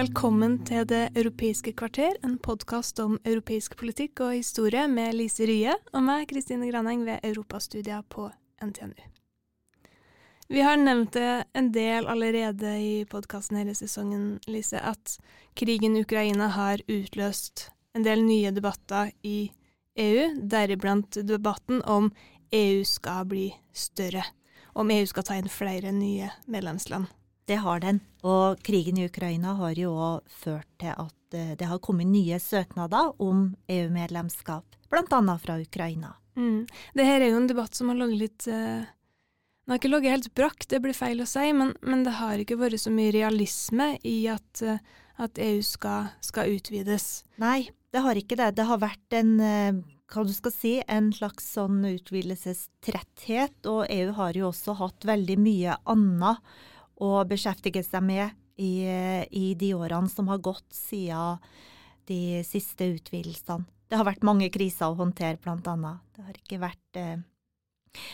Velkommen til Det europeiske kvarter, en podkast om europeisk politikk og historie med Lise Rye og meg, Kristine Graneng, ved Europastudier på NTNU. Vi har nevnt det en del allerede i podkasten hele sesongen, Lise, at krigen i Ukraina har utløst en del nye debatter i EU, deriblant debatten om EU skal bli større, om EU skal ta inn flere nye medlemsland. Det har den. Og krigen i Ukraina har jo òg ført til at eh, det har kommet nye søknader om EU-medlemskap, bl.a. fra Ukraina. Mm. Det her er jo en debatt som har ligget litt eh, Den har ikke ligget helt brakk, det blir feil å si, men, men, det har ikke vært så mye realisme i at, eh, at EU skal, skal, utvides. Nei, det har ikke det. Det har vært en hva du skal si, en slags sånn utvidelsestretthet, og EU har jo også hatt veldig mye annet å beskjeftige seg med i, i, de årene som har gått siden de siste utvidelsene. Det har vært mange kriser å håndtere, blant annet. Det har ikke vært eh,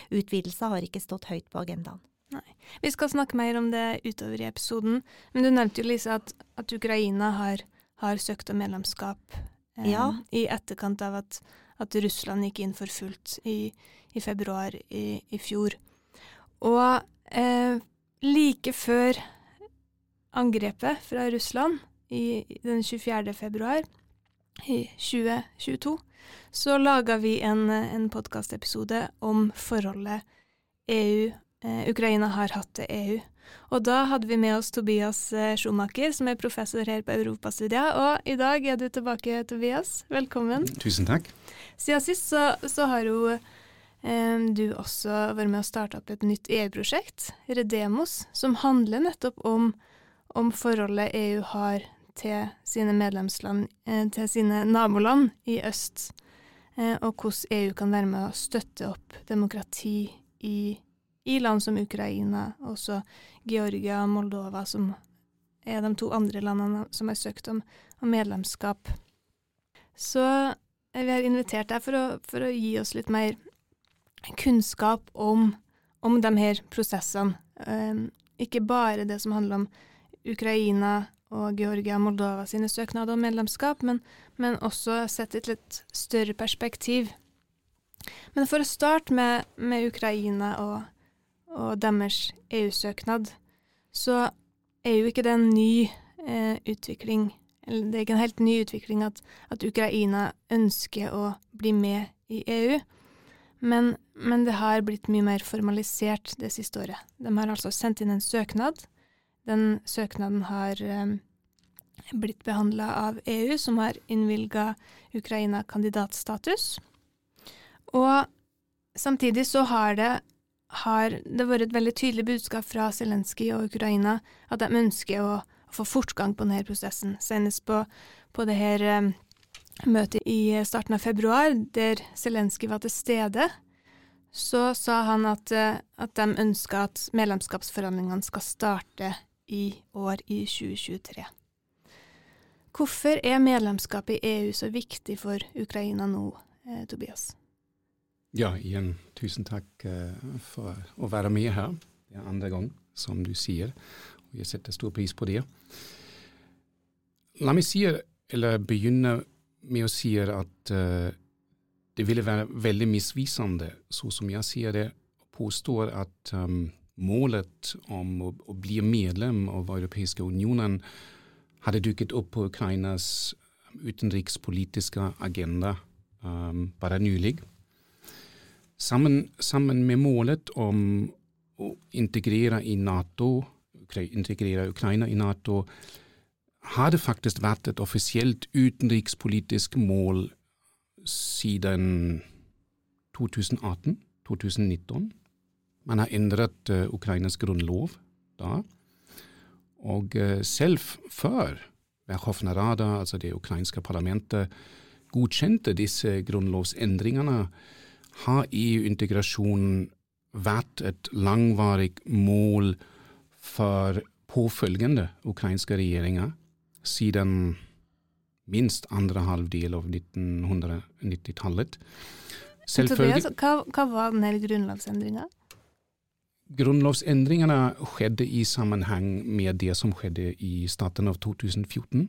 Utvidelser har ikke stått høyt på agendaen. Nei. Vi skal snakke mer om det utover i episoden, men du nevnte jo Lise at, at Ukraina har, har, søkt om medlemskap eh, ja. i etterkant av at, at, Russland gikk inn for fullt i, i februar i, i, fjor. Og eh, like før angrepet fra Russland i, den 24. februar i 2022, så laga vi en, en podkastepisode om forholdet EU, eh, Ukraina har hatt til EU. Og da hadde vi med oss Tobias eh, Schumacher, som er professor her på Europastudia. Og i dag er du tilbake, Tobias. Velkommen. Tusen takk. Siden sist så, så har jo du også vært med å starte opp et nytt EU-prosjekt, Redemos, som handler nettopp om, om, forholdet EU har til sine medlemsland, eh, til sine naboland i øst, eh, og hvordan EU kan være med å støtte opp demokrati i, i land som Ukraina, også Georgia og Moldova, som er de to andre landene som har søkt om, om medlemskap. Så vi har invitert deg for å, for å gi oss litt mer kunnskap om, om de her prosessene. Um, ikke bare det som handler om Ukraina og Georgia og Moldova sine søknader om medlemskap, men, men også sett i et litt større perspektiv. Men for å starte med, med Ukraina og, og deres EU-søknad, så er jo ikke det en ny eh, utvikling, eller det er ikke en helt ny utvikling at, at Ukraina ønsker å bli med i EU. Men, men, det har blitt mye mer formalisert det siste året. De har altså sendt inn en søknad. Den søknaden har eh, blitt behandla av EU, som har innvilga Ukraina kandidatstatus. Og samtidig så har det, har det vært et veldig tydelig budskap fra Zelenskyj og Ukraina at de ønsker å, å få fortgang på denne prosessen. Senest på, på det her eh, møtet i starten av februar, der Zelenskyj var til stede, så sa han at, eh, at de ønska at medlemskapsforhandlingene skal starte i år, i 2023. Hvorfor er medlemskapet i EU så viktig for Ukraina nå, eh, Tobias? Ja, igjen tusen takk eh, for å være med her. Det er andre gang, som du sier, og jeg setter stor pris på det. La meg si, eller begynne med å si at uh, det ville være veldig misvisende, så som jeg sier det, påstår at um, målet om å, å, bli medlem av Europeiske unionen hadde dukket opp på Ukrainas utenrikspolitiske agenda um, bare nylig. Sammen, sammen, med målet om å integrere i NATO, integrere Ukraina i Nato, har det faktisk vært et offisielt utenrikspolitisk mål siden 2018-2019. Man har endret uh, Ukrainas grunnlov da. Og uh, selv før Verkhovna Rada, altså det ukrainske parlamentet, godkjente disse grunnlovsendringene, har EU-integrasjonen vært et langvarig mål for påfølgende ukrainske regjeringer siden minst andre halvdel av 1990-tallet. Tobias, hva, hva var denne grunnlovsendringa? Grunnlovsendringene skjedde i sammenheng med det som skjedde i starten av 2014.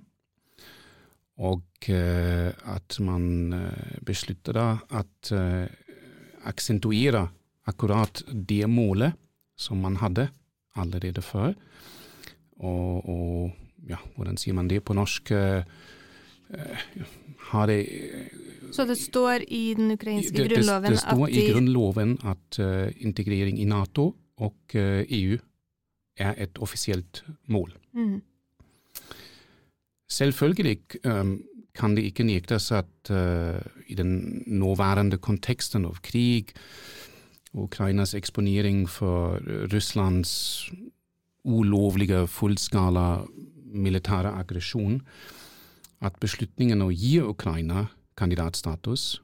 Og uh, at man uh, besluttet å at uh, aksentuere akkurat det målet som man hadde allerede før. Og, og ja, hvordan sier man det på norsk? har det så det står i den ukrainske det, grunnloven det, det står at de i grunnloven at integrering i Nato og EU er et offisielt mål. Mm. Selvfølgelig um, kan det ikke nektes at uh, i den nåværende konteksten av krig, Ukrainas eksponering for Russlands ulovlige fullskala militære aggresjon, at beslutningen å gi Ukraina kandidatstatus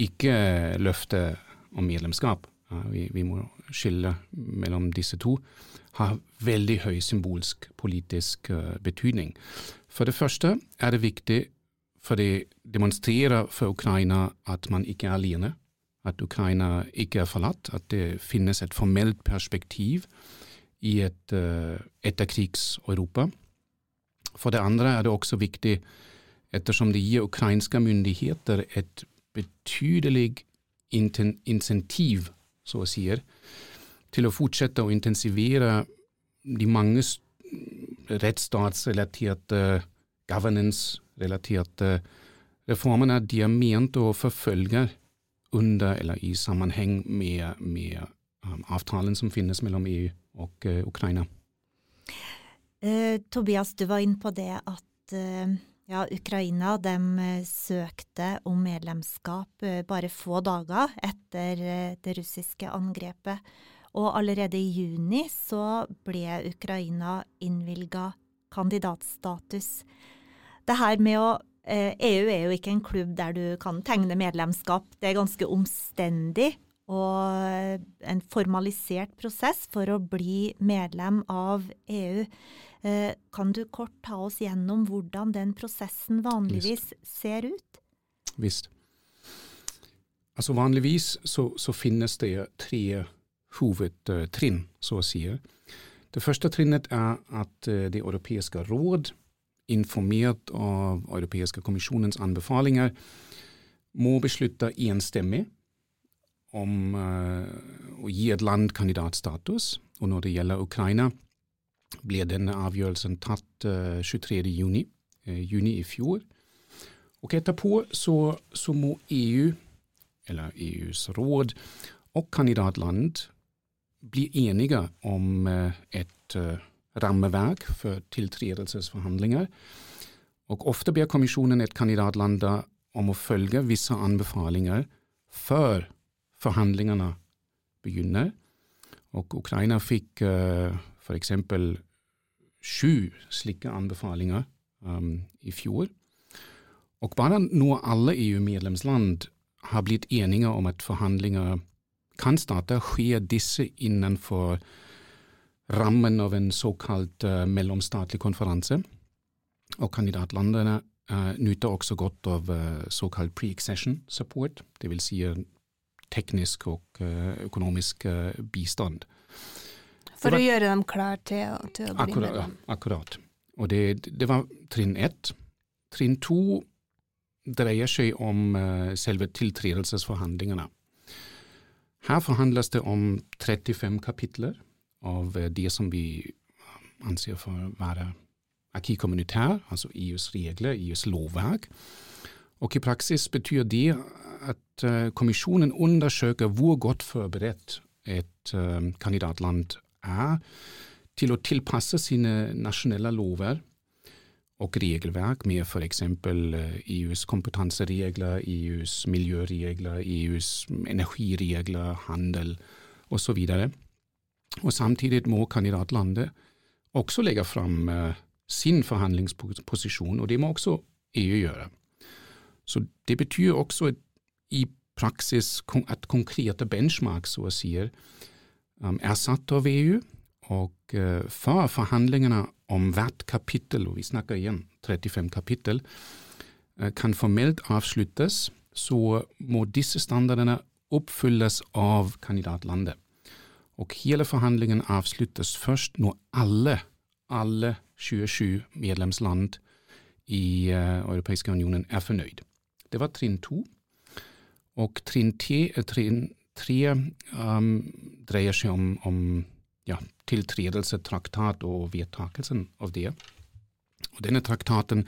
ikke løfter om medlemskap, vi, vi, må skille mellom disse to, har veldig høy symbolsk politisk uh, betydning. For det første er det viktig for det demonstrerer for Ukraina at man ikke er alene, at Ukraina ikke er forlatt, at det finnes et formelt perspektiv i et uh, etterkrigs-Europa. For det andre er det også viktig ettersom det gir ukrainske myndigheter et betydelig insentiv, så å si, til å fortsette å intensivere de mange rettsstatsrelaterte, governance-relaterte reformene de er ment å forfølge under eller i sammenheng med, med um, avtalen som finnes mellom EU og uh, Ukraina. Eh, Tobias, du var inne på det at eh, ja, Ukraina de eh, søkte om medlemskap eh, bare få dager etter eh, det russiske angrepet. Og allerede i juni så ble Ukraina innvilga kandidatstatus. Det her med å EU e er jo ikke en klubb der du kan tegne medlemskap. Det er ganske omstendig og en formalisert prosess for å bli medlem av EU. Eh, kan du kort ta oss gjennom hvordan den prosessen vanligvis Visst. ser ut? Visst. Altså Vanligvis så, så finnes det tre hovedtrinn, så å si. Det første trinnet er at eh, Det europeiske råd, informert av Europeiske kommisjonens anbefalinger, må beslutte enstemmig om uh, å gi et land kandidatstatus. Og når det gjelder Ukraina, ble denne avgjørelsen tatt uh, eh, 23. Juni, uh, juni i fjor. Og etterpå så, så, må EU, eller EUs råd, og kandidatland bli enige om uh, et rammeverk for tiltredelsesforhandlinger. Og ofte ber kommisjonen et kandidatland om å følge visse anbefalinger før forhandlingene begynner. Og Ukraina fikk uh, f.eks. sju slike anbefalinger um, i fjor. Og bare når alle EU-medlemsland har blitt enige om at forhandlinger kan starte, skjer disse innenfor rammen av en såkalt uh, mellomstatlig konferanse. Og kandidatlandene uh, nyter også godt av uh, såkalt pre-accession support, dvs. Si teknisk og økonomisk bistand. For var, å gjøre dem klar til, til å bli akkurat, medlem. Ja, akkurat. Og det, det, var trinn ett. Trinn to dreier seg om uh, selve tiltredelsesforhandlingene. Her forhandles det om 35 kapitler av uh, det som vi anser for å være acquis communautaire, altså EUs regler, EUs lovverk. Og i praksis betyr det at uh, kommisjonen undersøker hvor godt forberedt et kandidatland er til å tilpasse sine nasjonale lover og regelverk med f.eks. EUs kompetanseregler, EUs miljøregler, EUs energiregler, handel osv. Og samtidig må kandidatlandet også legge fram uh, sin forhandlingsposisjon, og det må også EU gjøre. Så det betyr også i praksis at konkrete benchmarks, så å si, um, er satt av EU. Og uh, for forhandlingene om hvert kapittel, og vi snakker igjen 35 kapittel, uh, kan formelt avsluttes, så må disse standardene oppfylles av kandidatlandet. Og hele forhandlingen avsluttes først når alle, alle 27 medlemsland i uh, Europeiske unionen er fornøyd. Det var trinn to. Og trinn tre, trinn tre um, dreier seg om, om ja, tiltredelsestraktat og vedtakelsen av det. Og denne traktaten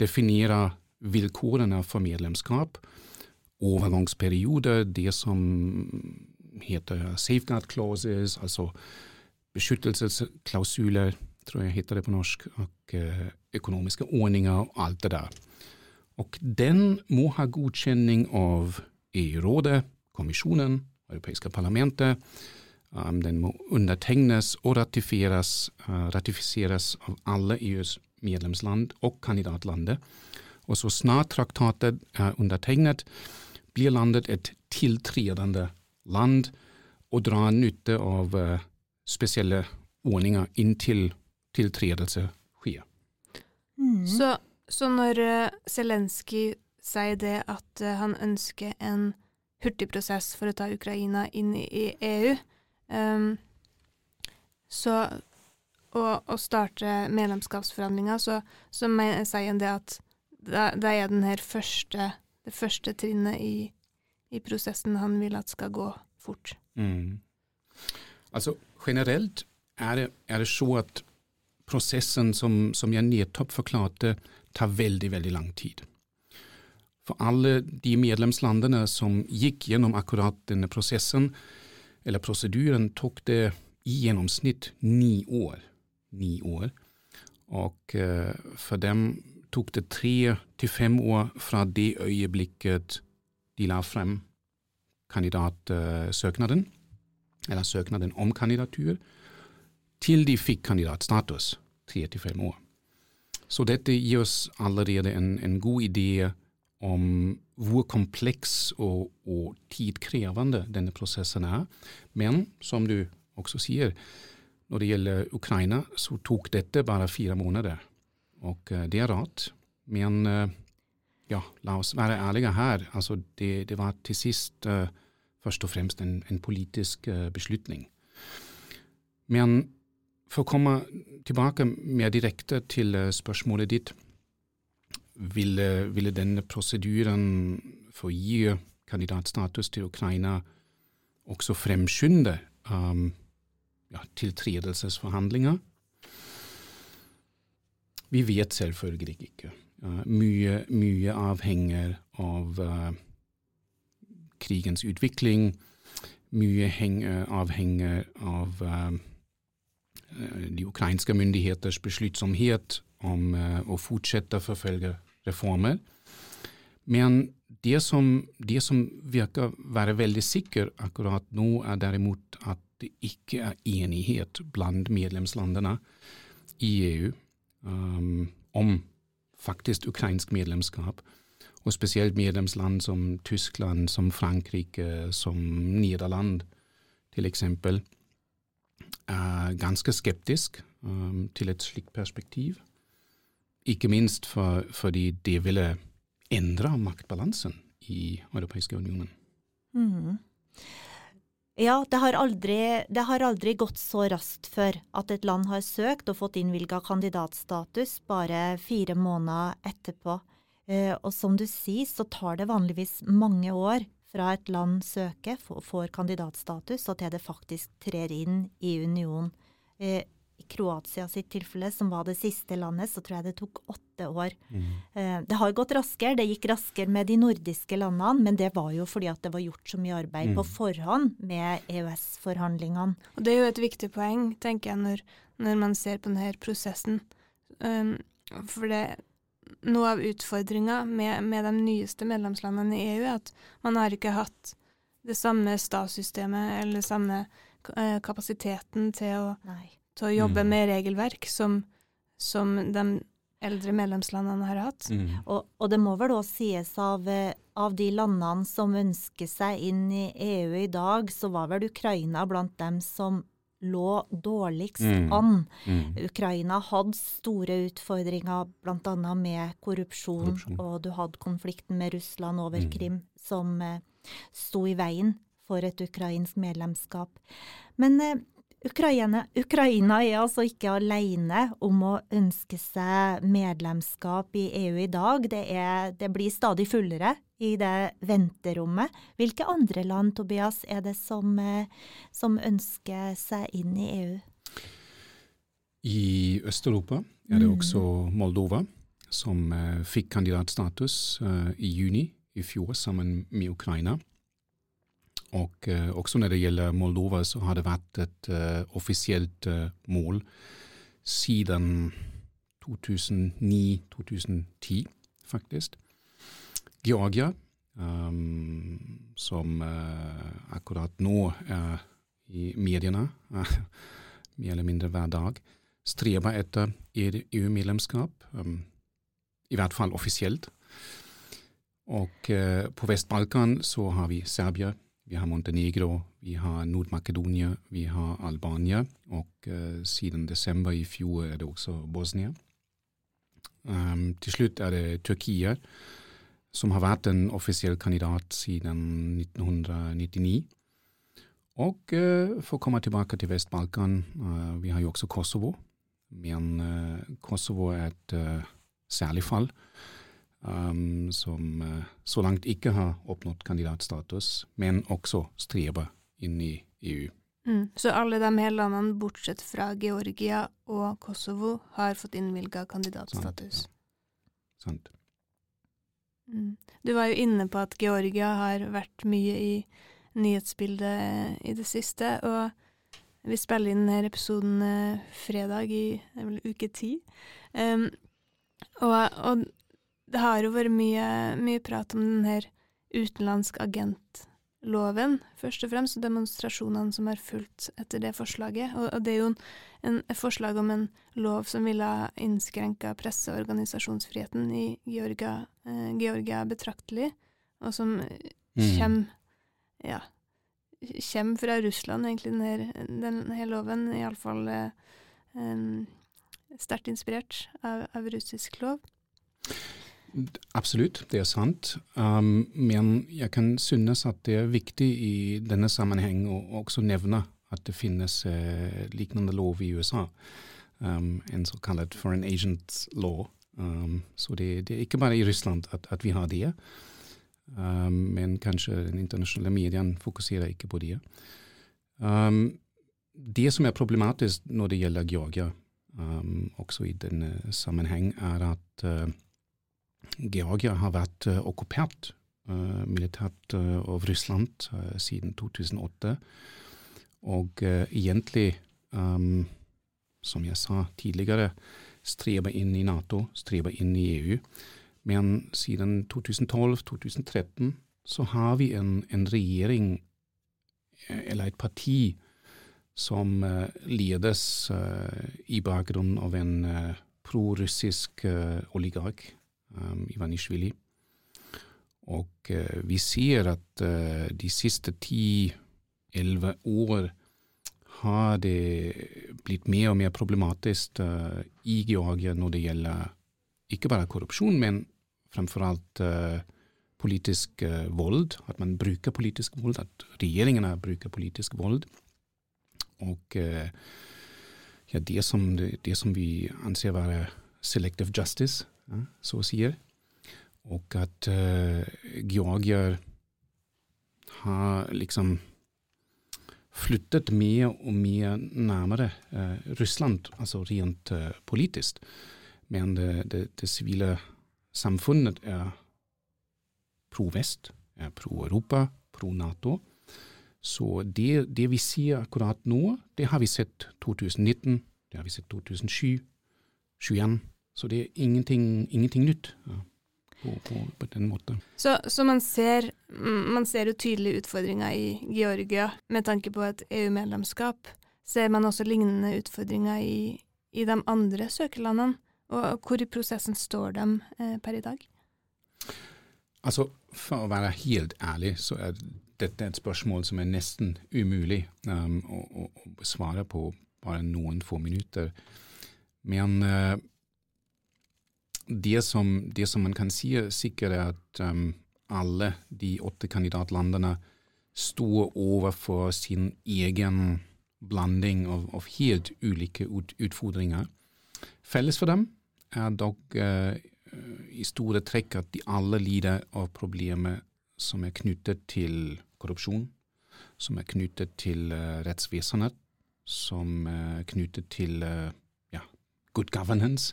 definerer vilkårene for medlemskap, overgangsperiode, det som heter safeguard clauses, altså beskyttelsesklausuler, tror jeg heter det på norsk, og uh, økonomiske ordninger og alt det der. Og den må ha godkjenning av EU-rådet, kommisjonen, europeiske parlamentet. Um, den må undertegnes og ratifiseres, uh, ratifiseres av alle EUs medlemsland og kandidatlandet. Og så snart traktatet er undertegnet, blir landet et tiltredende land og drar nytte av uh, spesielle ordninger inntil tiltredelse skjer. Mm. Så, så, når uh, Zelenskyj sier det at uh, han ønsker en hurtigprosess for å ta Ukraina inn i EU, um, så og, og starte medlemskapsforhandlinger, så, så sier han det at det, er den her første, det første trinnet i, i, prosessen han vil at skal gå fort. Mm. Altså generelt er det, er det, så at prosessen, som, som jeg nettopp forklarte, tar veldig, veldig lang tid. For alle de medlemslandene som gikk gjennom akkurat denne prosessen, eller prosedyren, tok det i gjennomsnitt ni år. Ni år. Og uh, for dem tok det tre til fem år fra det øyeblikket de la frem kandidatsøknaden, eller søknaden om kandidatur, til de fikk kandidatstatus. Tre til fem år. Så dette gir oss allerede en, en god idé om hvor kompleks og, og, tidkrevende denne prosessen er. Men som du også sier, når det gjelder Ukraina, så tok dette bare fire måneder. Og uh, det er rart, men uh, ja, la oss være ærlige her. Altså, det, det var til sist uh, først og fremst en, en politisk beslutning. Men for å komme tilbake mer direkte til spørsmålet ditt, ville, ville denne prosedyren for å gi kandidatstatus til Ukraina også fremskynde um, ja, tiltredelsesforhandlinger? Vi vet selvfølgelig ikke. Uh, mye, mye, avhenger av uh, krigens utvikling. Mye henger, avhenger av uh, de ukrainske myndigheters besluttsomhet om å fortsette å forfølge reformer. Men det som, det som virker være veldig sikkert akkurat nå, er derimot at det ikke er enighet blant medlemslandene i EU um, om faktisk ukrainsk medlemskap. Og spesielt medlemsland som Tyskland, som Frankrike, som Nederland eksempel, er ganske skeptisk um, til et slikt perspektiv. Ikke minst for, fordi det ville endre maktbalansen i Europeiske unionen. Mm. Ja, det har, aldri, det har, aldri, gått så raskt før at et land har søkt og fått innvilga kandidatstatus bare fire måneder etterpå. Eh, og som du sier, så tar det vanligvis mange år fra et land søker, får kandidatstatus, og til det faktisk trer inn i union. Eh, i Kroatia sitt tilfelle, som var det siste landet, så tror jeg det tok åtte år. Mm. Eh, det har gått raskere. Det gikk raskere med de nordiske landene, men det var jo fordi at det var gjort så mye arbeid mm. på forhånd med EØS-forhandlingene. Og Det er jo et viktig poeng, tenker jeg, når, når man ser på denne prosessen. Um, for det noe av utfordringa med, med, de nyeste medlemslandene i EU er at man har ikke hatt det samme statssystemet eller samme eh, kapasiteten til å, til å jobbe Mm. med regelverk som, som de eldre medlemslandene har hatt. Mm. Og, og det må vel òg sies av, eh, av de landene som ønsker seg inn i EU i dag, så var vel Ukraina blant dem som lå dårligst Mm. an. Mm. Ukraina hadde store utfordringer bl.a. med korrupsjon, Korrupsjon. og du hadde konflikten med Russland over Mm. Krim, som eh, sto i veien for et ukrainsk medlemskap. Men eh, Ukraina, Ukraina er altså ikke alene om å ønske seg medlemskap i EU i dag. Det, er, det blir stadig fullere i det venterommet. Hvilke andre land, Tobias, er det som, eh, som ønsker seg inn i EU? I Øst-Europa er det Mm. også Moldova, som eh, fikk kandidatstatus eh, i juni i fjor sammen med Ukraina. Og eh, også når det gjelder Moldova, så har det vært et eh, offisielt eh, mål siden 2009-2010, faktisk. Georgia, um, som akkurat nå er i mediene, mer eller mindre hver dag, streber etter EU-medlemskap, um, i hvert fall offisielt. Og uh, på Vest-Balkan så har vi Serbia, vi har Montenegro, vi har Nord-Makedonia, vi har Albania, og uh, siden desember i fjor er det også Bosnia. Um, til slutt er det Tyrkia, som har vært en offisiell kandidat siden 1999. Og uh, for å komme tilbake til Vest-Balkan, uh, vi har jo også Kosovo. Men Kosovo er et særlig fall, um, som uh, så langt ikke har oppnådd kandidatstatus, men også streber inn i EU. Mm. Så alle de her landene, bortsett fra Georgia og Kosovo, har fått innvilga kandidatstatus. Sant? Mm. Du var jo inne på at Georgia har vært mye i nyhetsbildet i det siste, og vi spiller inn denne episoden eh, fredag i uke ti. Um, og, og det har jo vært mye, mye prat om den her utenlandsk agentloven, først og fremst, og demonstrasjonene som har fulgt etter det forslaget. Og, og det er jo en, en, et forslag om en lov som ville ha innskrenka presse- og organisasjonsfriheten i Georgia, eh, Georgia betraktelig, og som Mm. kommer ja, kommer fra Russland, egentlig, denne, denne loven. Iallfall eh, sterkt inspirert av, av russisk lov. Absolutt, det er sant. Um, men jeg kan synes at det er viktig i denne sammenheng å også nevne at det finnes uh, lignende lov i USA. Um, en såkalt foreign agent law. Um, så det, det, er ikke bare i Russland at, at vi har det. Um, men kanskje den internasjonale medien fokuserer ikke på det. Um, det som er problematisk når det gjelder Georgia, um, også i denne sammenheng, er at uh, Georgia har vært uh, okkupert uh, militært uh, av Russland siden 2008. Og egentlig, um, som jeg sa tidligere, streber inn i Nato, streber inn i EU. Men siden 2012-2013 så har vi en, en regjering, eh, eller et parti, som uh, ledes uh, i bakgrunnen av en uh, prorussisk oligark, um, Ivanishvili. Og vi ser at de siste ti-elleve år har det blitt mer og mer problematisk i Georgia når det gjelder ikke bare korrupsjon, men framfor alt politisk vold. At man bruker politisk vold, at regjeringene bruker politisk vold. Og ja, det, som, det, det som vi anser være selective justice, så å si. Og at uh, Georgia har liksom flyttet mer og mer nærmere uh, Russland, altså rent uh, politisk. Men det, det, det sivile samfunnet er pro-vest, er pro-Europa, pro-Nato. Så det, det, vi sier akkurat nå, det har vi sett 2019, det har vi sett 2007, 2021. Så det er ingenting, ingenting nytt. Ja. på, på, på den måten. Så, så man, ser, man, ser, jo tydelige utfordringer i Georgia med tanke på et EU-medlemskap. Ser man også lignende utfordringer i, i de andre søkerlandene? Og hvor i prosessen står de eh, per i dag? Altså, For å være helt ærlig, så er dette et spørsmål som er nesten umulig um, å, å, besvare på bare noen få minutter. Men uh, det, som, det, som, man kan si sikkert, er at um, alle de åtte kandidatlandene står overfor sin egen blanding av, av helt ulike ut, utfordringer. Felles for dem er dog uh, i store trekk at de alle lider av problemer som er knyttet til korrupsjon, som er knyttet til uh, rettsvesenet, som er knyttet til uh, ja, good governance.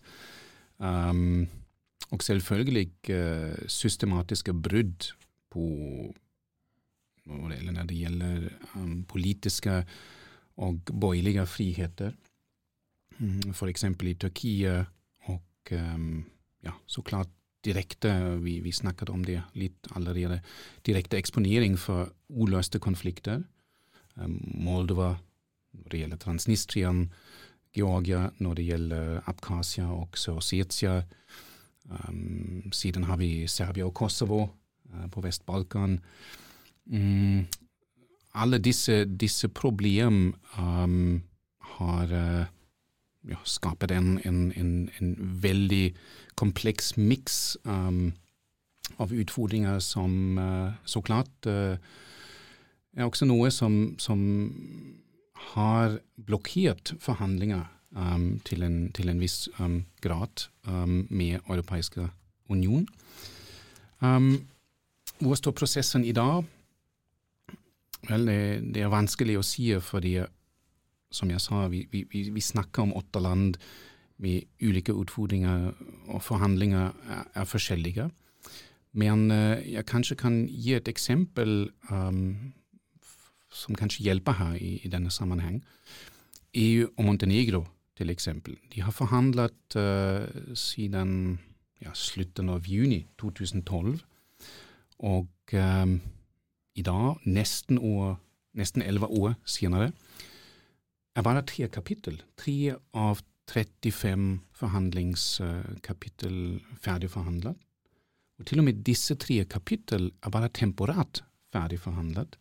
Um, og selvfølgelig uh, systematiske brudd på eller når det gjelder um, politiske og borgerlige friheter, mm, f.eks. i Tyrkia, og um, ja, så klart direkte, vi, vi, snakket om det litt allerede, direkte eksponering for uløste konflikter. Um, Moldova, når det gjelder Transnistrian, Georgia, når det gjelder Abkhasia og Sør-Ossetia. Um, siden har vi Serbia og Kosovo uh, på Vest-Balkan. Um, alle disse, disse problem um, har uh, ja, skapt en, en, en, en, veldig kompleks miks um, av utfordringer som uh, så klart er også noe som, som har blokkert forhandlinger um, til, en, til, en, viss um, grad um, med Europeiske union. Um, hvor står prosessen i dag? Vel, det, det, er vanskelig å si, fordi som jeg sa, vi, vi, vi snakker om åtte land med ulike utfordringer, og forhandlinger er, er forskjellige. Men uh, jeg kanskje kan gi et eksempel um, som kanskje hjelper her i, i denne sammenheng. EU og Montenegro til eksempel. De har forhandlet uh, siden ja, slutten av juni 2012, og um, i dag, nesten år, nesten elleve år senere, er bare tre kapittel. Tre av 35 forhandlingskapittel ferdig forhandlet. Og til og med disse tre kapittel er bare temporært ferdig forhandlet.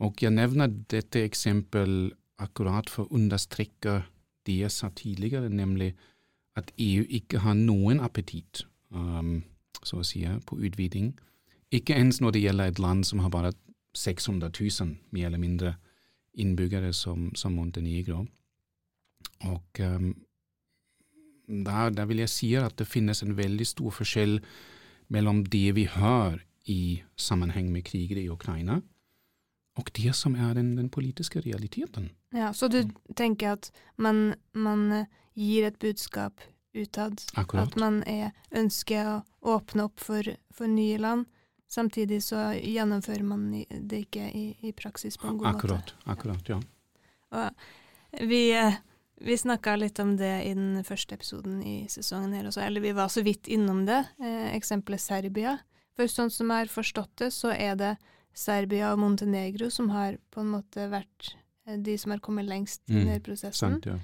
Og jeg nevner dette eksempel akkurat for å understreke det jeg sa tidligere, nemlig at EU ikke har noen appetitt, um, så å si, på utviding. Ikke ens når det gjelder et land som har bare 600 000, mer eller mindre, innbyggere som, som Montenegro. Og um, da, da, vil jeg si at det finnes en veldig stor forskjell mellom det vi hører i sammenheng med kriget i Ukraina, og det som er den, den politiske realiteten. Ja, Så du tenker at man, man gir et budskap utad? Akkurat. At man er, ønsker å åpne opp for, for, nye land? Samtidig så gjennomfører man det ikke i, i praksis på en god akkurat, måte? Akkurat, ja. Og vi, vi snakka litt om det i den første episoden i sesongen her også, eller vi var så vidt innom det, eh, eksempelet Serbia. For sånn som jeg har forstått det, så er det Serbia og Montenegro som har på en måte vært eh, de som har kommet lengst mm, i prosessen. Sant, ja.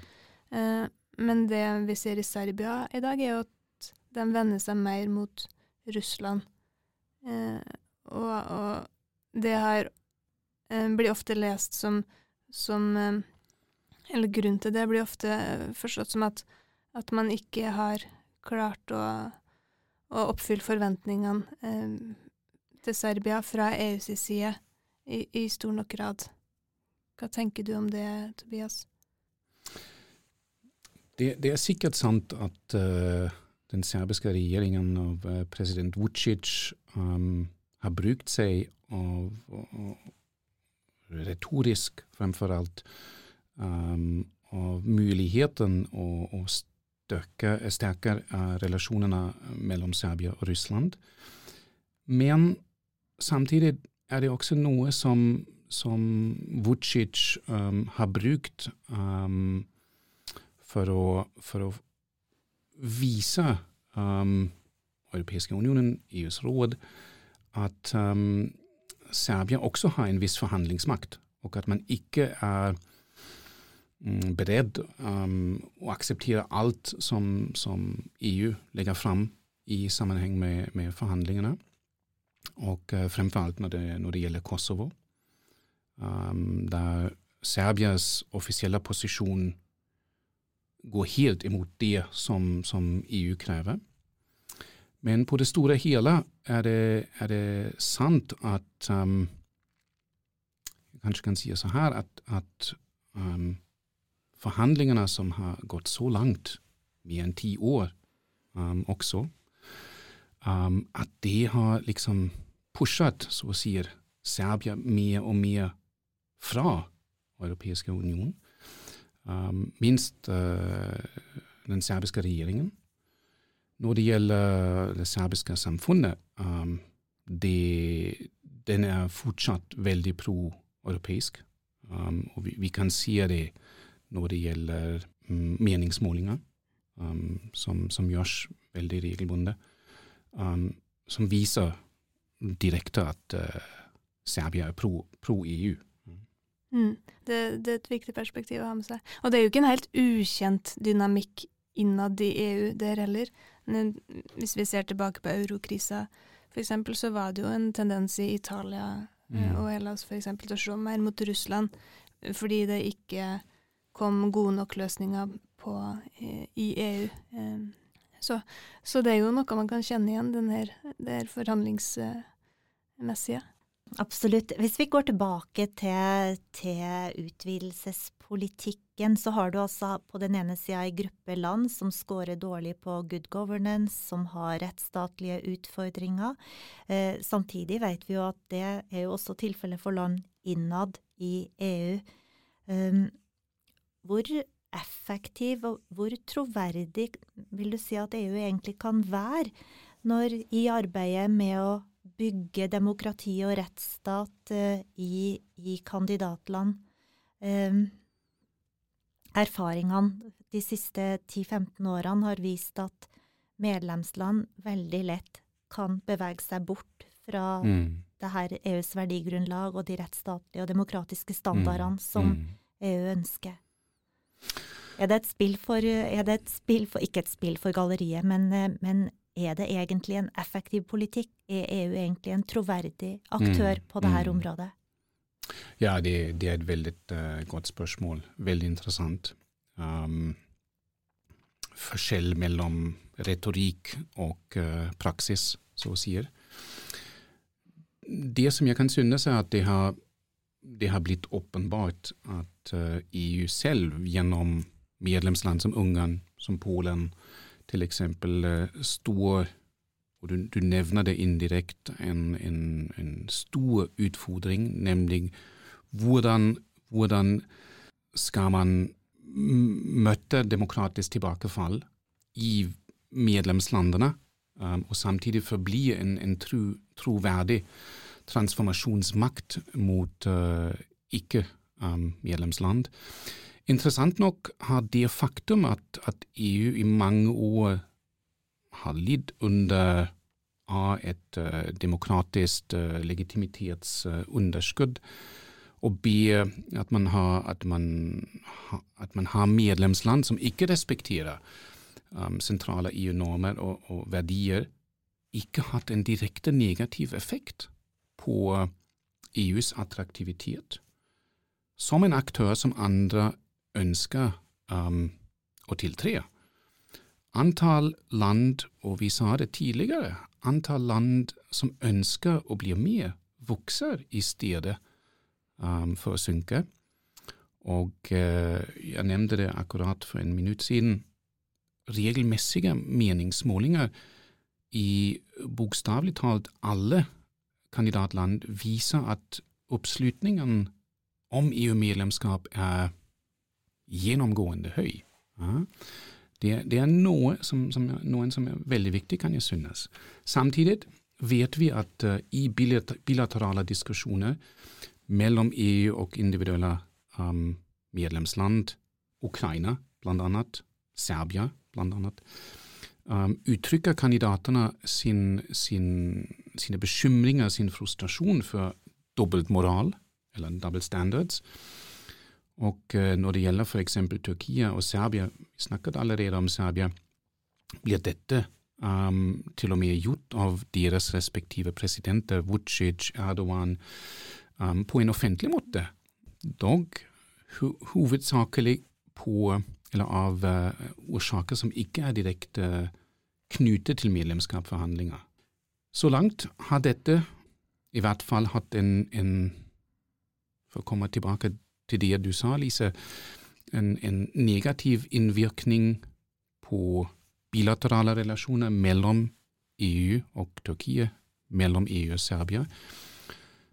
eh, men det vi ser i Serbia i dag, er jo at de vender seg mer mot Russland. Eh, og, og, det har eh, blir ofte lest som, som Eller grunnen til det blir ofte forstått som at, at man ikke har klart å, å oppfylle forventningene til Serbia fra EUs side i, i, stor nok grad. Hva tenker du om det, Tobias? Det, det er sikkert sant at uh, den serbiske regjeringen av uh, president Vucic um, har brukt seg av uh, retorisk, fremfor alt, um, av muligheten å, å støke, uh, relasjonene mellom Serbia og Russland. Men samtidig er det også noe som, som Vucic um, har brukt um, for, å, for, å, vise um, Europeiske unionen, EUs råd, at um, Serbia også har en viss forhandlingsmakt, og at man ikke er um, beredt um, å akseptere alt som, som, EU legger fram i sammenheng med, med forhandlingene, og uh, fremfor alt når det, når det gjelder Kosovo. Um, der Serbias offisielle posisjon går helt imot det som, som EU krever. Men på det store hele er det, er det sant at um, Jeg kanskje kan si så her at, at um, forhandlingene som har gått så langt, mer enn ti år um, også, um, at det har liksom pushet, så å si, Serbia mer og mer fra Europeiske union. Um, minst uh, den serbiske regjeringen. Når det gjelder det serbiske samfunnet, um, det, den er fortsatt veldig pro-europeisk. Um, og vi, vi, kan se det når det gjelder um, meningsmålinger, um, som, som, gjøres veldig regelbundet, um, som viser direkte at uh, Serbia er pro-EU. Pro Mm. Det, det, er et viktig perspektiv å ha med seg. Og det er jo ikke en helt ukjent dynamikk innad i EU der heller. Men hvis vi ser tilbake på eurokrisa f.eks., så var det jo en tendens i Italia eh, mm. og Hellas f.eks. til å se mer mot Russland, fordi det ikke kom gode nok løsninger på, i EU. Så, så, det er jo noe man kan kjenne igjen, den her, det her forhandlingsmessige. Absolutt. Hvis vi går tilbake til, til utvidelsespolitikken, så har du altså på den ene sida ei gruppe land som scorer dårlig på good governance, som har rettsstatlige utfordringer. Eh, samtidig vet vi jo at det er jo også tilfellet for land innad i EU. Um, hvor effektiv og hvor troverdig vil du si at EU egentlig kan være når i arbeidet med å bygge demokrati og rettsstat uh, i, i, kandidatland. Um, erfaringene de siste 10-15 årene har vist at medlemsland veldig lett kan bevege seg bort fra mm. det her EUs verdigrunnlag og de rettsstatlige og demokratiske standardene mm. som mm. EU ønsker. Er det et spill for, det et spill for Ikke et spill for galleriet, men, eh, men er det egentlig en effektiv politikk? Er EU egentlig en troverdig aktør mm. på dette mm. området? Ja, det, det, er et veldig uh, godt spørsmål. Veldig interessant. Um, forskjell mellom retorikk og uh, praksis, så å si. Det som jeg kan synes, er at det har, det har blitt åpenbart at uh, EU selv, gjennom medlemsland som Ungarn, som Polen, til eksempel står, og du, du, nevner det indirekte, en, en, en, stor utfordring, nemlig hvordan, hvordan skal man møte demokratisk tilbakefall i medlemslandene, um, og samtidig forbli en, en tru, troverdig transformasjonsmakt mot uh, ikke-medlemsland. Um, Interessant nok har det faktum at, at EU i mange år har lidd under av et uh, demokratisk uh, legitimitetsunderskudd, og b at man, har, at, man, at man har medlemsland som ikke respekterer um, sentrale EU-normer og, og, verdier, ikke hatt en direkte negativ effekt på EUs attraktivitet. Som en aktør som andre ønsker um, å tiltre. Antall land, og vi sa det tidligere, antall land som ønsker å bli med, vokser i stedet um, for å synke. Og uh, jeg nevnte det akkurat for en minutt siden. Regelmessige meningsmålinger i bokstavelig talt alle kandidatland viser at oppslutningen om EU-medlemskap er gjennomgående høy. Ja. Det, det, er noe som, som, noen som er veldig viktig, kan jeg synes. Samtidig vet vi at uh, i bilaterale diskusjoner mellom EU og individuelle um, medlemsland, Ukraina annet, Serbia annet, um, uttrykker kandidatene sin, sin, sine bekymringer, sin frustrasjon for dobbeltmoral, eller double standards. Og uh, når det gjelder f.eks. Tyrkia og Serbia, vi snakket allerede om Serbia, blir dette um, til og med gjort av deres respektive presidenter, Vucic, Erdogan, um, på en offentlig måte. Dog ho hovedsakelig på av uh, årsaker som ikke er direkte uh, knyttet til medlemskapsforhandlinger. Så langt har dette i hvert fall hatt en, en For å komme tilbake til det du sa, Lise, en, en negativ innvirkning på bilaterale relasjoner mellom EU og Tyrkia, mellom EU og Serbia,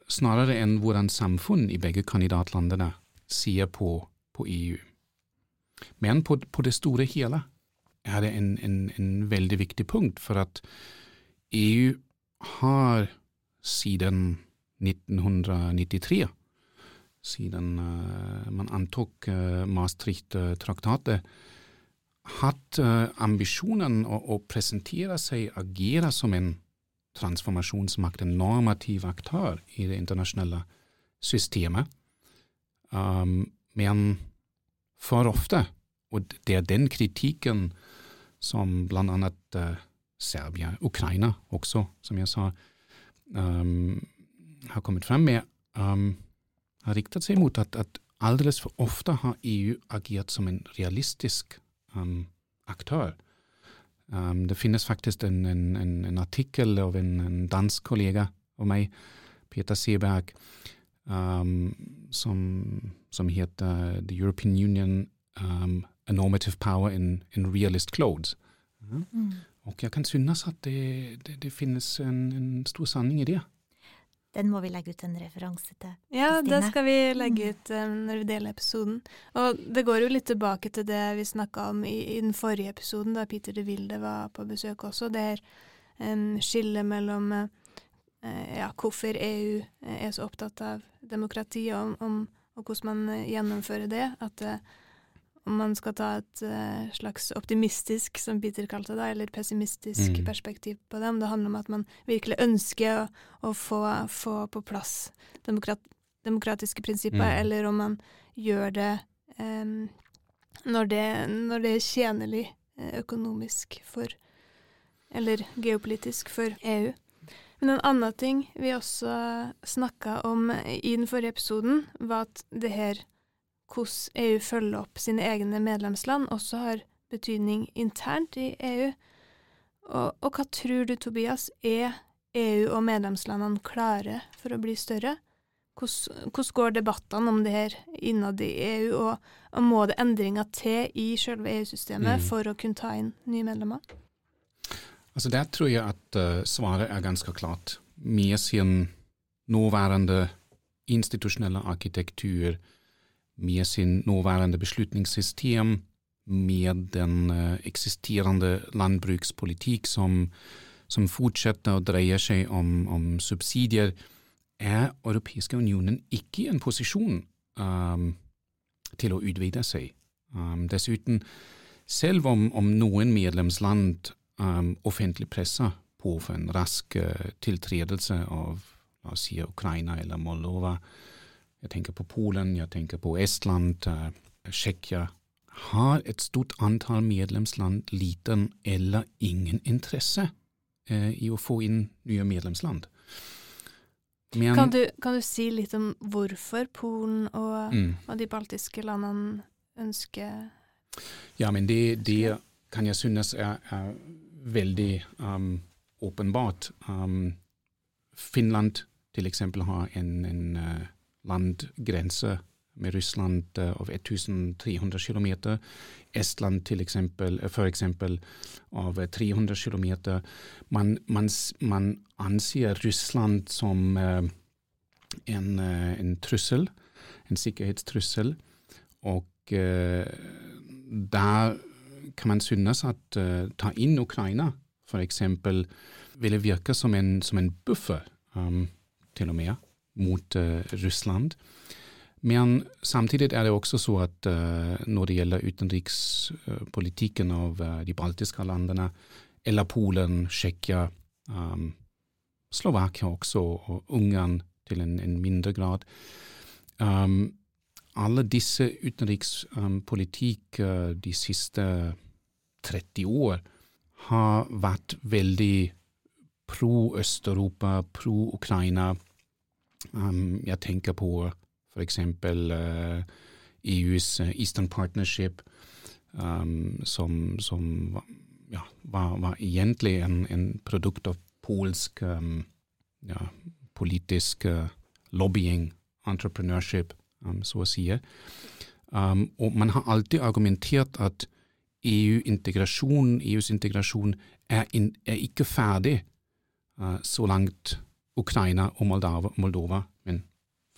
snarere enn hvordan samfunn i begge kandidatlandene ser på, på EU. Men på, på, det store hele er det en, en, en, veldig viktig punkt, for at EU har siden 1993, siden uh, man antok uh, Maastricht-traktatet, hatt uh, ambisjonen å, å, presentere seg, agere som en transformasjonsmakt, en normativ aktør i det internasjonale systemet. Um, men for ofte, og det er den kritikken som annet uh, Serbia, Ukraina også, som jeg sa, um, har kommet frem med, um, har riktet seg mot at, at aldri for ofte har EU agert som en realistisk um, aktør. Um, det finnes faktisk en, en, en, en artikkel av en, en, dansk kollega av meg, Peter Seberg, um, som, som, heter The European Union um, A Normative Power in, in Realist Clothes. Mm. Og jeg kan synes at det, det, det finnes en, stor sanning i det. Den må vi legge ut en referanse til. Ja, Stine. det skal vi legge ut um, når vi deler episoden. Og det går jo litt tilbake til det vi snakka om i, i, den forrige episoden, da Peter de Wilde var på besøk også. Det er um, skillet mellom uh, ja, hvorfor EU er så opptatt av demokrati, og, om, og hvordan man gjennomfører det. At uh, om man skal ta et uh, slags optimistisk, som Peter kalte det, eller pessimistisk mm. perspektiv på det. Om det handler om at man virkelig ønsker å, å få, få, på plass demokrat, demokratiske prinsipper, mm. eller om man gjør det, um, når det når det er tjenlig uh, økonomisk for Eller geopolitisk for EU. Men en annen ting vi også snakka om i den forrige episoden, var at det her hvordan EU følger opp sine egne medlemsland, også har betydning internt i EU. Og, og hva tror du, Tobias, er EU og medlemslandene klare for å bli større? Hvordan, hvordan går debattene om det her innad i EU, og, og må det endringer til i selve EU-systemet mm. for å kunne ta inn nye medlemmer? Altså Der tror jeg at uh, svaret er ganske klart. Med sin nåværende institusjonelle arkitektur, med sin nåværende beslutningssystem, med den uh, eksisterende landbrukspolitikk som, som, fortsetter å dreie seg om, om subsidier, er Europeiske unionen ikke i en posisjon um, til å utvide seg. Um, dessuten, selv om, om noen medlemsland um, offentlig presser på for en rask uh, tiltredelse av la oss si Ukraina eller Moldova, jeg tenker på Polen, jeg tenker på Estland, uh, Tsjekkia, har et stort antall medlemsland liten eller ingen interesse eh, i å få inn nye medlemsland. Men, kan, du, kan, du, si litt om hvorfor Polen og, mm. og de baltiske landene ønsker Ja, men det, det kan jeg synes er, er veldig um, åpenbart. Um, Finland til eksempel har en, en uh, landgrense med Russland eh, av 1300 km. Estland til eh, for eksempel av 300 km. Man, man, man anser Russland som eh, en, en trussel, en sikkerhetstrussel. Og der kan man synes at ta inn Ukraina, eksempel, ville virke som en, som en buffer, um, til og med mot uh, Russland. Men samtidig er det også så at uh, når det gjelder utenrikspolitikken av uh, de baltiske landene, eller Polen, Tsjekkia, um, Slovakia også, og Ungarn til en, en mindre grad um, Alle disse utenrikspolitikk um, de siste 30 år har vært veldig pro-Øst-Europa, pro-Ukraina. Um, jeg tenker på f.eks. Uh, EUs Eastern Partnership, um, som, som ja, var, var, egentlig en, en, produkt av polsk um, ja, politisk uh, lobbying, entrepreneurship, så å si. Og man har alltid argumentert at EU-integrasjon, EUs integrasjon er, in, er ikke ferdig uh, så langt Ukraina og Moldova, Moldova men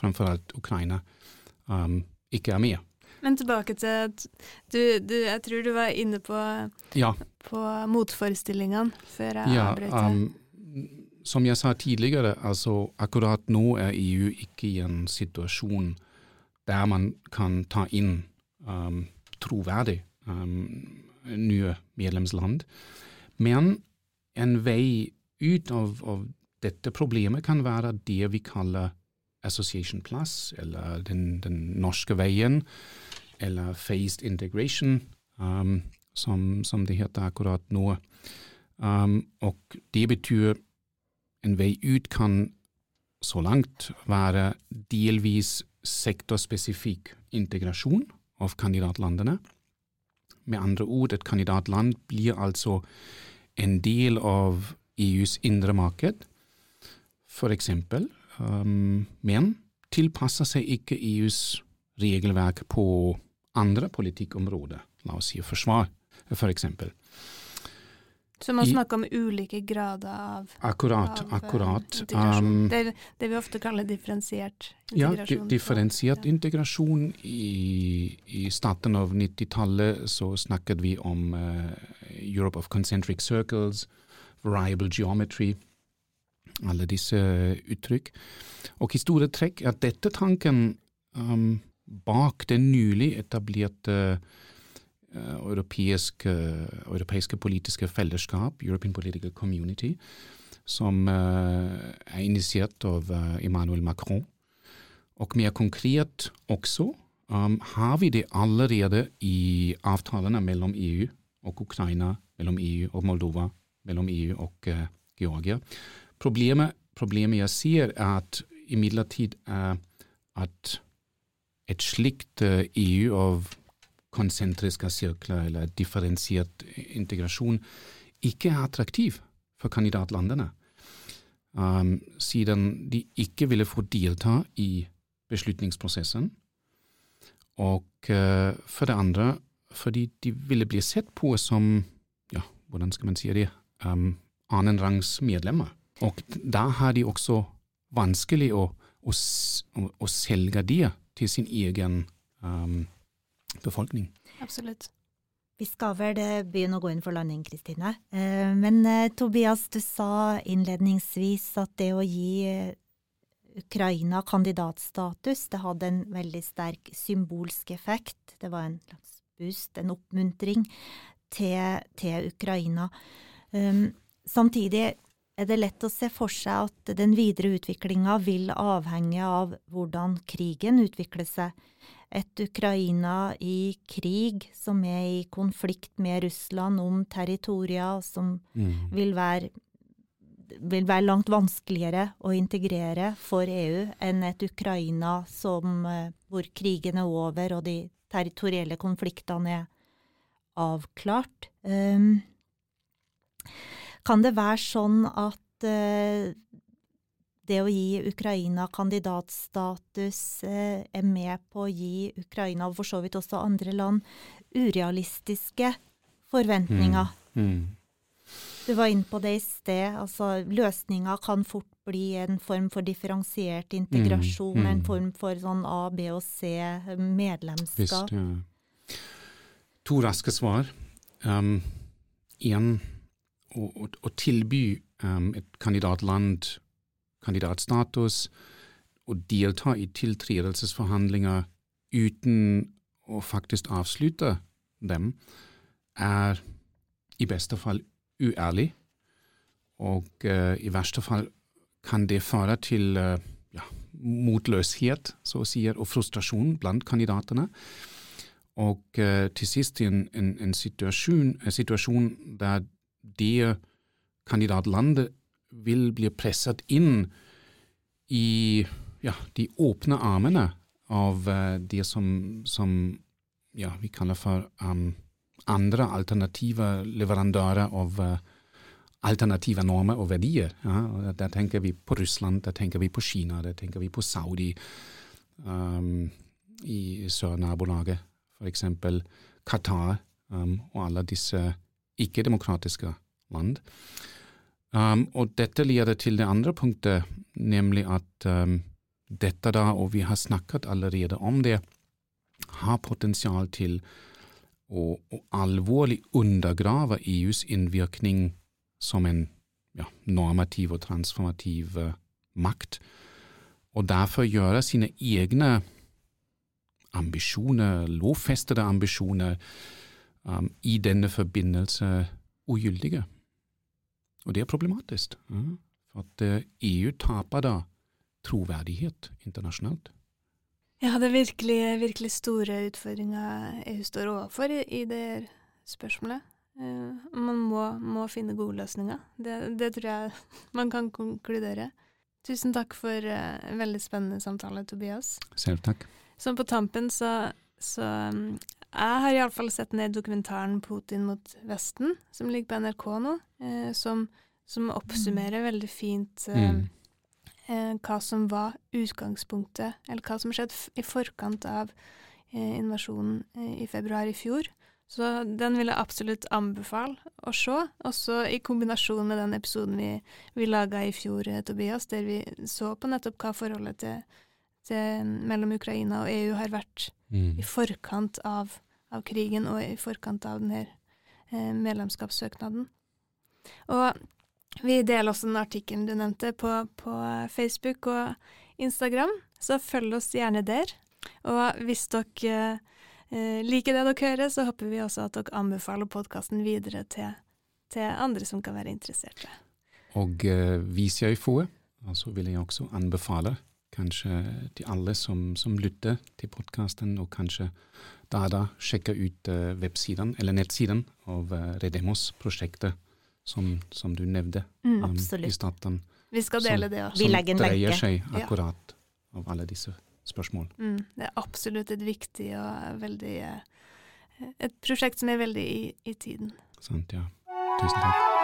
framfor alt Ukraina, um, ikke er med. Men tilbake til du, du, Jeg tror du var inne på, ja. på motforestillingene før jeg ja, avbrøt. Um, som jeg sa tidligere, altså akkurat nå er EU ikke i en situasjon der man kan ta inn um, troverdig um, nye medlemsland. Men en vei ut av, av dette problemet kan være det vi kaller association plus, eller den, den norske veien, eller phased integration, um, som, som, det heter akkurat nå. Um, og det betyr en vei ut kan så langt være delvis sektorspesifikk integrasjon av kandidatlandene. Med andre ord, et kandidatland blir altså en del av EUs indre marked, for eksempel, um, men tilpasser seg ikke EUs regelverk på andre politikkområder, la oss si forsvar, for eksempel. Så man snakker om ulike grader av Akkurat. av, eh, akkurat. Um, det, det, vi ofte kaller differensiert integrasjon. Ja, differensiert ja. integrasjon. I, I, starten av 90-tallet så snakket vi om uh, Europe of concentric circles, variable geometry, alle disse uttrykk. Og i store trekk er dette tanken um, bak det nylig etablerte uh, europeiske, europeiske, politiske fellesskap, European Political Community, som uh, er initiert av Emmanuel Macron. Og mer konkret også um, har vi det allerede i avtalene mellom EU og Ukraina, mellom EU og Moldova, mellom EU og Georgia. Problemet, problemet jeg ser, er at imidlertid er at et slikt EU av konsentriske sirkler eller differensiert integrasjon ikke er attraktiv for kandidatlandene, um, siden de ikke ville få delta i beslutningsprosessen. Og uh, for det andre fordi de ville bli sett på som, ja, hvordan skal man si det, um, annenrangs medlemmer. Og da har de også vanskelig å, å, å selge det til sin egen um, befolkning. Absolutt. Vi skal vel eh, begynne å gå inn for landing, Kristine. Eh, men eh, Tobias, du sa innledningsvis at det å gi Ukraina kandidatstatus, det hadde en veldig sterk symbolsk effekt. Det var en slags boost, en oppmuntring til, til Ukraina. Samtidig er det lett å se for seg at den videre utviklinga vil avhenge av hvordan krigen utvikler seg. Et Ukraina i krig, som er i konflikt med Russland om territorier, som mm. vil, være, vil være langt vanskeligere å integrere for EU enn et Ukraina som, eh, hvor krigen er over og de territorielle konfliktene er avklart. Um, kan det være sånn at uh, det å gi Ukraina kandidatstatus uh, er med på å gi Ukraina, og for så vidt også andre land, urealistiske forventninger? Mm. Mm. Du var inne på det i sted. altså Løsninga kan fort bli en form for differensiert integrasjon, mm. en mm. form for sånn A, B og C medlemskap. Visst, ja. To raske svar. Um, å, å, tilby um, et kandidatland kandidatstatus og delta i tiltredelsesforhandlinger uten å faktisk avslutte dem, er i beste fall uærlig, og uh, i verste fall kan det føre til uh, ja, motløshet, så å si, og frustrasjon blant kandidatene. Og uh, til sist en, en, en, situasjon, situasjon, der det kandidatlandet vil bli presset inn i ja, de åpne armene av uh, det som, som ja, vi kaller for um, andre alternative leverandører av uh, alternative normer og verdier. Ja, der tenker vi på Russland, der tenker vi på Kina, der tenker vi på Saudi um, i sørnabolaget, f.eks. Qatar um, og alle disse ikke-demokratiske land. Um, og dette leder til det andre punktet, nemlig at um, dette da, og vi har snakket allerede om det, har potensial til å, å alvorlig undergrave EUs innvirkning som en ja, normativ og transformativ uh, makt, og derfor gjøre sine egne ambisjoner, lovfestede ambisjoner, um, i denne forbindelse ugyldige. Og det er problematisk, ja, for at uh, EU taper da troverdighet internasjonalt. Ja, det er virkelig, virkelig store utfordringer EU står overfor i, i det spørsmålet. Uh, man må, må, finne gode løsninger. Det, det, tror jeg man kan konkludere. Tusen takk for uh, en veldig spennende samtale, Tobias. Selv takk. Sånn på tampen så, så um, Jeg har iallfall sett ned dokumentaren 'Putin mot Vesten', som ligger på NRK nå, eh, som, som, oppsummerer mm. veldig fint mm eh, hva som var utgangspunktet, eller hva som skjedde i forkant av eh, invasjonen eh, i februar i fjor. Så den vil jeg absolutt anbefale å se, også i kombinasjon med den episoden vi, vi laga i fjor, eh, Tobias, der vi så på nettopp hva forholdet til mellom Ukraina og EU har vært mm. i forkant av, av, krigen og i forkant av denne eh, medlemskapssøknaden. Og vi deler også den artikkelen du nevnte på, på, Facebook og Instagram, så følg oss gjerne der. Og hvis dere eh, liker det dere hører, så håper vi også at dere anbefaler podkasten videre til, til, andre som kan være interesserte. Og eh, hvis jeg får, så vil jeg også anbefale kanskje til alle som, som lytter til podkasten, og kanskje da da sjekke ut uh, websiden, eller nettsiden av uh, Redemos-prosjektet som, som du nevnte mm, um, i starten. Vi skal dele det også. Som dreier seg akkurat ja. av alle disse spørsmål. Mm, det er absolutt et viktig og veldig uh, Et prosjekt som er veldig i, i tiden. Sant, ja. Tusen takk.